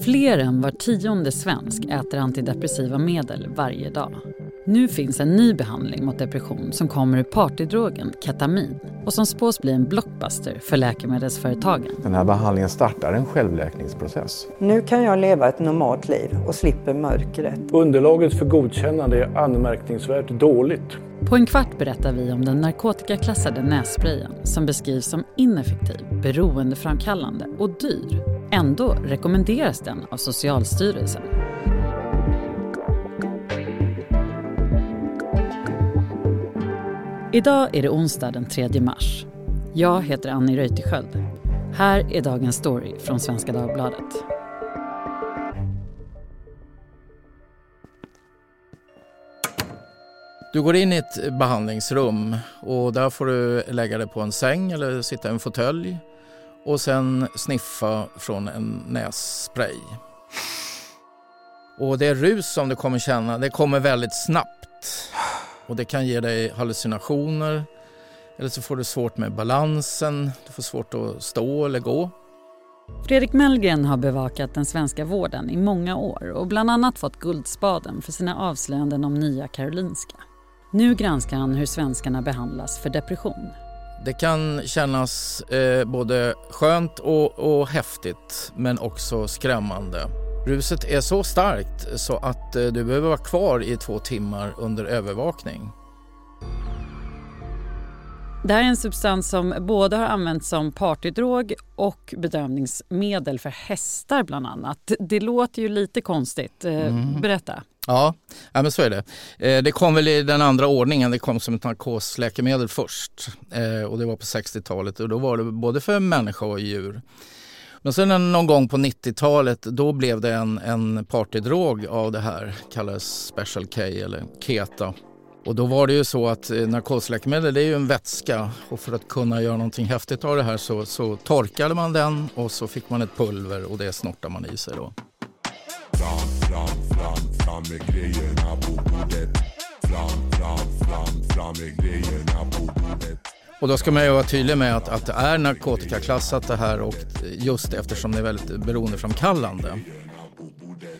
Fler än var tionde svensk äter antidepressiva medel varje dag. Nu finns en ny behandling mot depression som kommer ur partydrogen ketamin och som spås bli en blockbuster för läkemedelsföretagen. Den här behandlingen startar en självläkningsprocess. Nu kan jag leva ett normalt liv och slipper mörkret. Underlaget för godkännande är anmärkningsvärt dåligt. På en kvart berättar vi om den narkotikaklassade nässprayen som beskrivs som ineffektiv, beroendeframkallande och dyr. Ändå rekommenderas den av Socialstyrelsen. Idag är det onsdag den 3 mars. Jag heter Annie Reuterskiöld. Här är dagens story från Svenska Dagbladet. Du går in i ett behandlingsrum och där får du lägga dig på en säng eller sitta i en fåtölj och sen sniffa från en nässpray. Och det rus som du kommer känna, det kommer väldigt snabbt och det kan ge dig hallucinationer eller så får du svårt med balansen, du får svårt att stå eller gå. Fredrik Mellgren har bevakat den svenska vården i många år och bland annat fått Guldspaden för sina avslöjanden om Nya Karolinska. Nu granskar han hur svenskarna behandlas för depression. Det kan kännas eh, både skönt och, och häftigt men också skrämmande. Ruset är så starkt så att eh, du behöver vara kvar i två timmar under övervakning. Det här är en substans som både har använts som partydrog och bedövningsmedel för hästar bland annat. Det låter ju lite konstigt. Eh, mm. Berätta. Ja, ja men så är det. Eh, det kom väl i den andra ordningen. Det kom som ett narkosläkemedel först eh, och det var på 60-talet och då var det både för människa och djur. Men sen någon gång på 90-talet då blev det en, en partydrog av det här, kallades Special K eller Keta. Och då var det ju så att eh, narkosläkemedel det är ju en vätska och för att kunna göra någonting häftigt av det här så, så torkade man den och så fick man ett pulver och det snortade man i sig då. Fram, fram, fram, fram med grejerna på bordet. Fram, fram, fram, fram med grejerna på bordet. Och då ska man ju vara tydlig med att, att det är narkotikaklassat det här och just eftersom det är väldigt beroendeframkallande.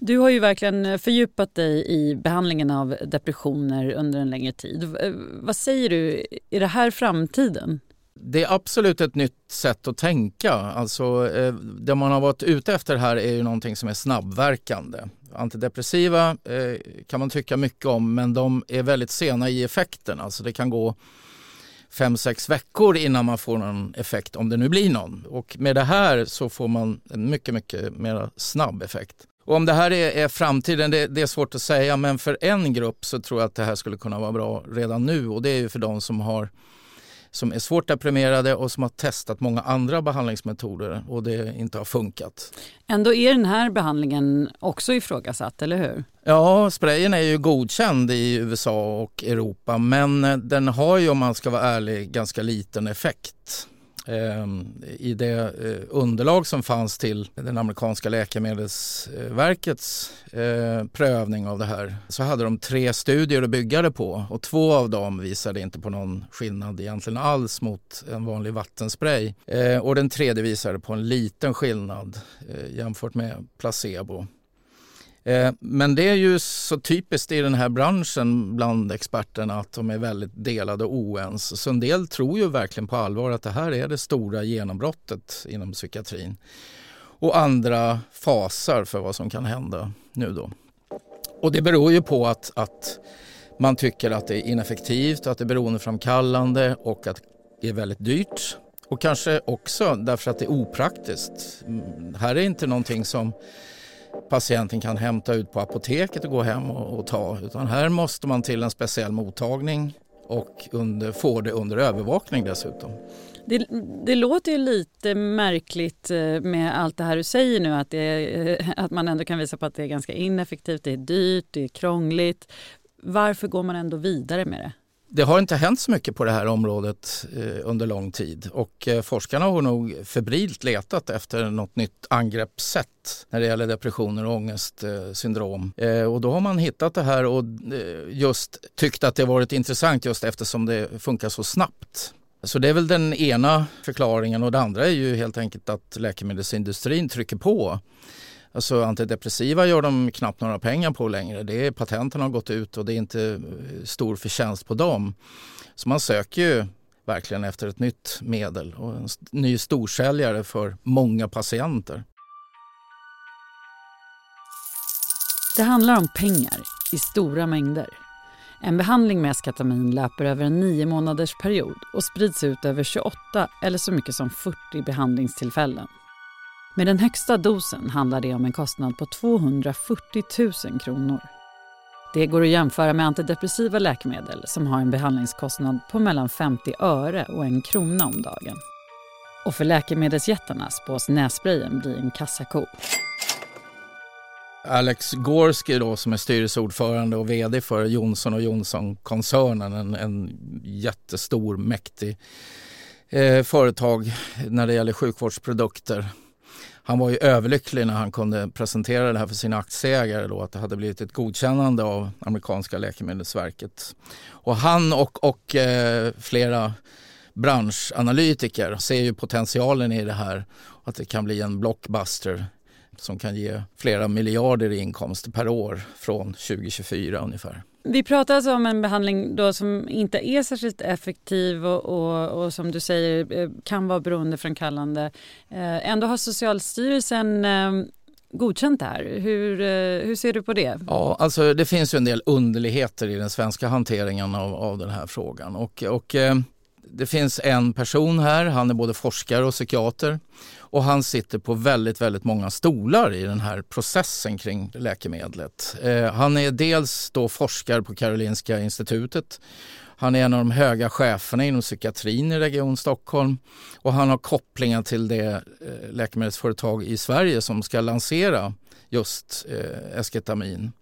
Du har ju verkligen fördjupat dig i behandlingen av depressioner under en längre tid. Vad säger du, är det här framtiden? Det är absolut ett nytt sätt att tänka. Alltså, eh, det man har varit ute efter här är ju någonting som är snabbverkande. Antidepressiva eh, kan man tycka mycket om men de är väldigt sena i effekten. Alltså det kan gå fem, sex veckor innan man får någon effekt, om det nu blir någon. Och med det här så får man en mycket, mycket mer snabb effekt. Och om det här är, är framtiden, det, det, är svårt att säga, men för en grupp så tror jag att det här skulle kunna vara bra redan nu och det är ju för de som har som är svårt deprimerade och som har testat många andra behandlingsmetoder och det inte har funkat. Ändå är den här behandlingen också ifrågasatt, eller hur? Ja, sprayen är ju godkänd i USA och Europa men den har ju om man ska vara ärlig ganska liten effekt. Ehm, I det eh, underlag som fanns till den amerikanska läkemedelsverkets eh, prövning av det här så hade de tre studier att bygga det på och två av dem visade inte på någon skillnad egentligen alls mot en vanlig vattenspray eh, och den tredje visade på en liten skillnad jämfört med placebo. Eh, men det är ju så typiskt i den här branschen bland experterna att de är väldigt delade och oense. Så en del tror ju verkligen på allvar att det här är det stora genombrottet inom psykiatrin. Och andra fasar för vad som kan hända nu då. Och det beror ju på att, att man tycker att det är ineffektivt, att det är beroendeframkallande och att det är väldigt dyrt. Och kanske också därför att det är opraktiskt. Mm, här är inte någonting som patienten kan hämta ut på apoteket och gå hem och, och ta. Utan här måste man till en speciell mottagning och under, få det under övervakning dessutom. Det, det, låter ju lite märkligt eh, med allt det här du säger nu att, det, eh, att man ändå kan visa på att det är ganska ineffektivt, det är dyrt, det är krångligt. Varför går man ändå vidare med det? Det har inte hänt så mycket på det här området eh, under lång tid och eh, forskarna har nog febrilt letat efter något nytt angreppssätt när det gäller depressioner och ångestsyndrom. Eh, eh, och då har man hittat det här och eh, just tyckt att det varit intressant just eftersom det funkar så snabbt. Så det är väl den ena förklaringen och det andra är ju helt enkelt att läkemedelsindustrin trycker på Alltså antidepressiva gör de knappt några pengar på längre. Det är, patenten har gått ut och det är inte eh, stor förtjänst på dem. Så man söker ju verkligen efter ett nytt medel och en ny storsäljare för många patienter. Det handlar om pengar i stora mängder. En behandling med eskatamin löper över en nio månaders period och sprids ut över 28 eller så mycket som 40 behandlingstillfällen. Med den högsta dosen handlar det om en kostnad på 240 000 kronor. Det går att jämföra med antidepressiva läkemedel som har en behandlingskostnad på mellan 50 öre och en krona om dagen. Och för läkemedelsjättarna spås nässprayen bli en kassako. Alex Gorski då, som är styrelseordförande och vd för Johnson Johnson-koncernen, en, en jättestor, mäktig eh, företag när det gäller sjukvårdsprodukter. Han var ju överlycklig när han kunde presentera det här för sina aktieägare då, att det hade blivit ett godkännande av amerikanska läkemedelsverket. Och han och, och eh, flera branschanalytiker ser ju potentialen i det här, att det kan bli en blockbuster som kan ge flera miljarder i inkomster per år från 2024 ungefär. Vi pratar alltså om en behandling då som inte är särskilt effektiv och, och, och som du säger eh, kan vara beroendeframkallande. Eh, ändå har Socialstyrelsen eh, godkänt det här. Hur, hur ser du på det? Ja, alltså det finns ju en del underligheter i den svenska hanteringen av, av den här frågan. Och, och det finns en person här, han är både forskare och psykiater och han sitter på väldigt, väldigt många stolar i den här processen kring läkemedlet. Eh, han är dels då forskare på Karolinska institutet. Han är en av de höga cheferna inom psykiatrin i Region Stockholm och han har kopplingar till det eh, läkemedelsföretag i Sverige som ska lansera just eh, esketamin.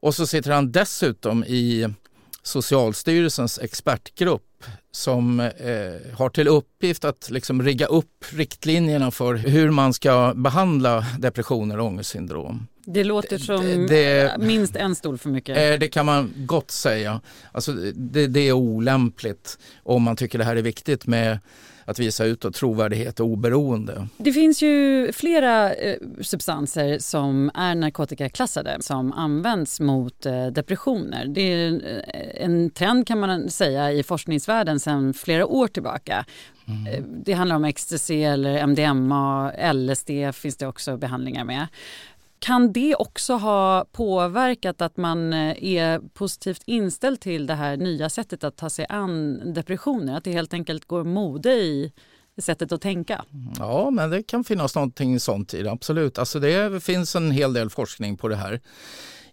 Och så sitter han dessutom i Socialstyrelsens expertgrupp som eh, har till uppgift att liksom rigga upp riktlinjerna för hur man ska behandla depressioner och ångestsyndrom. Det låter som det, minst en stol för mycket. Eh, det kan man gott säga. Alltså, det, det är olämpligt om man tycker det här är viktigt med att visa ut trovärdighet och oberoende. Det finns ju flera eh, substanser som är narkotikaklassade som används mot eh, depressioner. Det är en trend kan man säga i forskningsvärlden sedan flera år tillbaka. Mm. Det handlar om ecstasy eller MDMA, LSD finns det också behandlingar med. Kan det också ha påverkat att man eh, är positivt inställd till det här nya sättet att ta sig an depressioner? Att det helt enkelt går mode i sättet att tänka? Ja, men det kan finnas någonting sånt i det, absolut. Alltså det finns en hel del forskning på det här.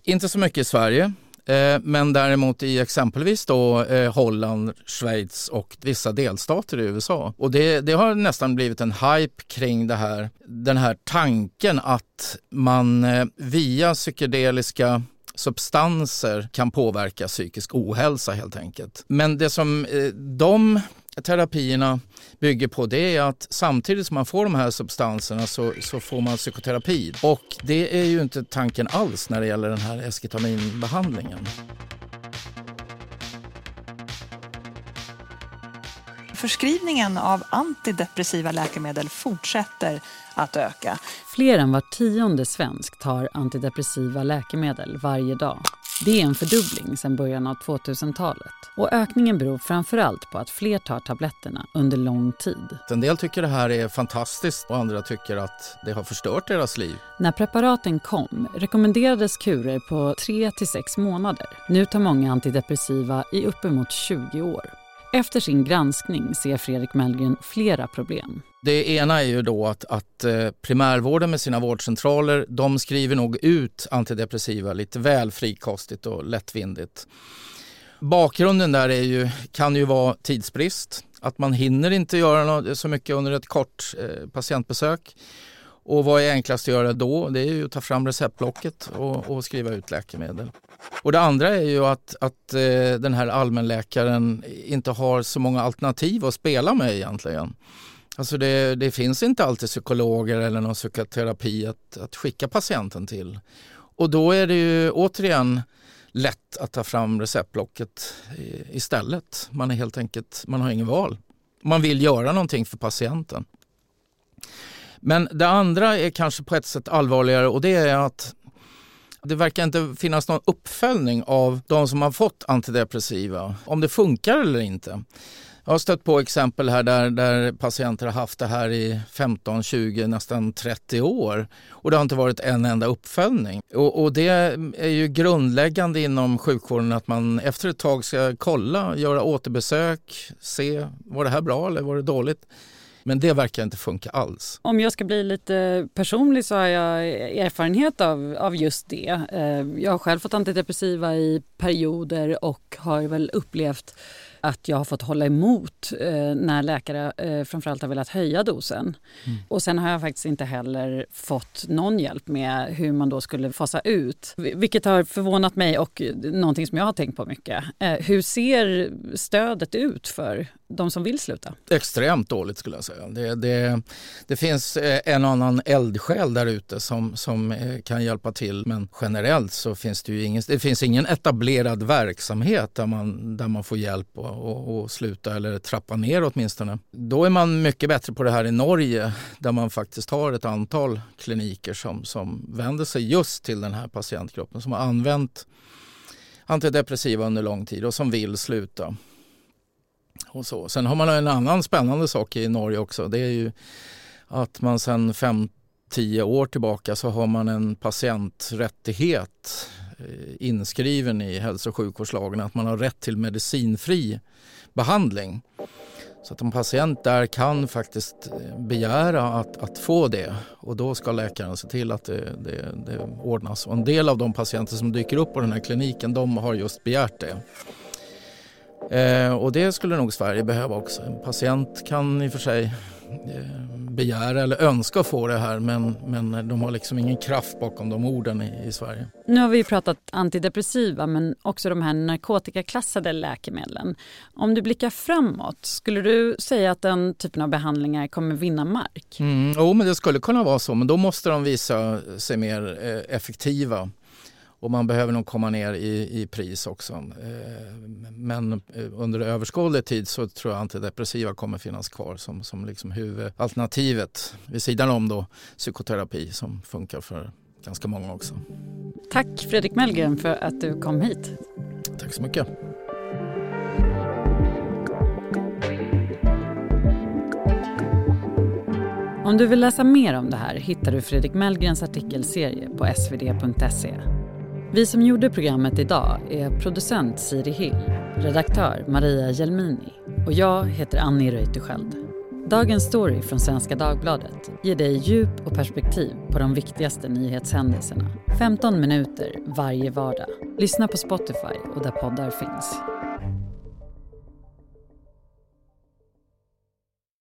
Inte så mycket i Sverige. Eh, men däremot i exempelvis då eh, Holland, Schweiz och vissa delstater i USA. Och det, det, har nästan blivit en hype kring det här, den här tanken att man eh, via psykedeliska substanser kan påverka psykisk ohälsa helt enkelt. Men det som de terapierna bygger på det är att samtidigt som man får de här substanserna så, så får man psykoterapi. Och det är ju inte tanken alls när det gäller den här esketaminbehandlingen. Förskrivningen av antidepressiva läkemedel fortsätter att öka. Fler än var tionde svensk tar antidepressiva läkemedel varje dag. Det är en fördubbling sedan början av 2000-talet. Och ökningen beror framförallt på att fler tar tabletterna under lång tid. En del tycker det här är fantastiskt och andra tycker att det har förstört deras liv. När preparaten kom rekommenderades kurer på 3 till 6 månader. Nu tar många antidepressiva i uppemot 20 år. Efter sin granskning ser Fredrik Mellgren flera problem. Det ena är ju då att, att eh, primärvården med sina vårdcentraler de skriver nog ut antidepressiva lite väl frikostigt och lättvindigt. Bakgrunden där är ju, kan ju vara tidsbrist, att man hinner inte göra så mycket under ett kort eh, patientbesök. Och vad är enklast att göra då? Det är ju att ta fram receptblocket och, och skriva ut läkemedel. Och det andra är ju att, att eh, den här allmänläkaren inte har så många alternativ att spela med egentligen. Alltså det, det finns inte alltid psykologer eller någon psykoterapi att, att skicka patienten till. Och då är det ju återigen lätt att ta fram receptblocket eh, istället. Man är helt enkelt, man har ingen val. Man vill göra någonting för patienten. Men det andra är kanske på ett sätt allvarligare och det är att det verkar inte finnas någon uppföljning av de som har fått antidepressiva, om det funkar eller inte. Jag har stött på exempel här där, där patienter har haft det här i 15, 20, nästan 30 år och det har inte varit en enda uppföljning. Och, och, det är ju grundläggande inom sjukvården att man efter ett tag ska kolla, göra återbesök, se var det här bra eller var det dåligt. Men det verkar inte funka alls. Om jag ska bli lite personlig så har jag erfarenhet av, av just det. Eh, jag har själv fått antidepressiva i perioder och har väl upplevt att jag har fått hålla emot eh, när läkare eh, framförallt har velat höja dosen. Mm. Och sen har jag faktiskt inte heller fått någon hjälp med hur man då skulle fasa ut. Vilket har förvånat mig och någonting som jag har tänkt på mycket. Eh, hur ser stödet ut för de som vill sluta? Extremt dåligt skulle jag säga. Det, det, det finns eh, en annan eldsjäl där ute som, som eh, kan hjälpa till men generellt så finns det ju ingen, det finns ingen etablerad verksamhet där man, där man får hjälp och, och, och sluta eller trappa ner åtminstone. Då är man mycket bättre på det här i Norge där man faktiskt har ett antal kliniker som, som vänder sig just till den här patientgruppen som har använt antidepressiva under lång tid och som vill sluta. Och så. Sen har man en annan spännande sak i Norge också. Det är ju att man sedan 5-10 år tillbaka så har man en patienträttighet Eh, inskriven i hälso och sjukvårdslagen att man har rätt till medicinfri behandling. Så att en patient där kan faktiskt eh, begära att, att få det och då ska läkaren se till att det, det, det ordnas. Och en del av de patienter som dyker upp på den här kliniken de har just begärt det. Eh, och det skulle nog Sverige behöva också. En patient kan i och för sig begära eller önska få det här men, men de har liksom ingen kraft bakom de orden i, i Sverige. Nu har vi pratat antidepressiva men också de här narkotikaklassade läkemedlen. Om du blickar framåt, skulle du säga att den typen av behandlingar kommer vinna mark? Mm, jo, men det skulle kunna vara så men då måste de visa sig mer eh, effektiva. Och man behöver nog komma ner i, i pris också. Eh, men eh, under överskådlig tid så tror jag antidepressiva kommer finnas kvar som, som liksom huvudalternativet vid sidan om då psykoterapi som funkar för ganska många också. Tack Fredrik Mellgren för att du kom hit. Tack så mycket. Om du vill läsa mer om det här hittar du Fredrik Mellgrens artikelserie på svd.se. Vi som gjorde programmet idag är producent Siri Hill, redaktör Maria Jelmini och jag heter Annie Reuterskiöld. Dagens story från Svenska Dagbladet ger dig djup och perspektiv på de viktigaste nyhetshändelserna. 15 minuter varje vardag. Lyssna på Spotify och där poddar finns.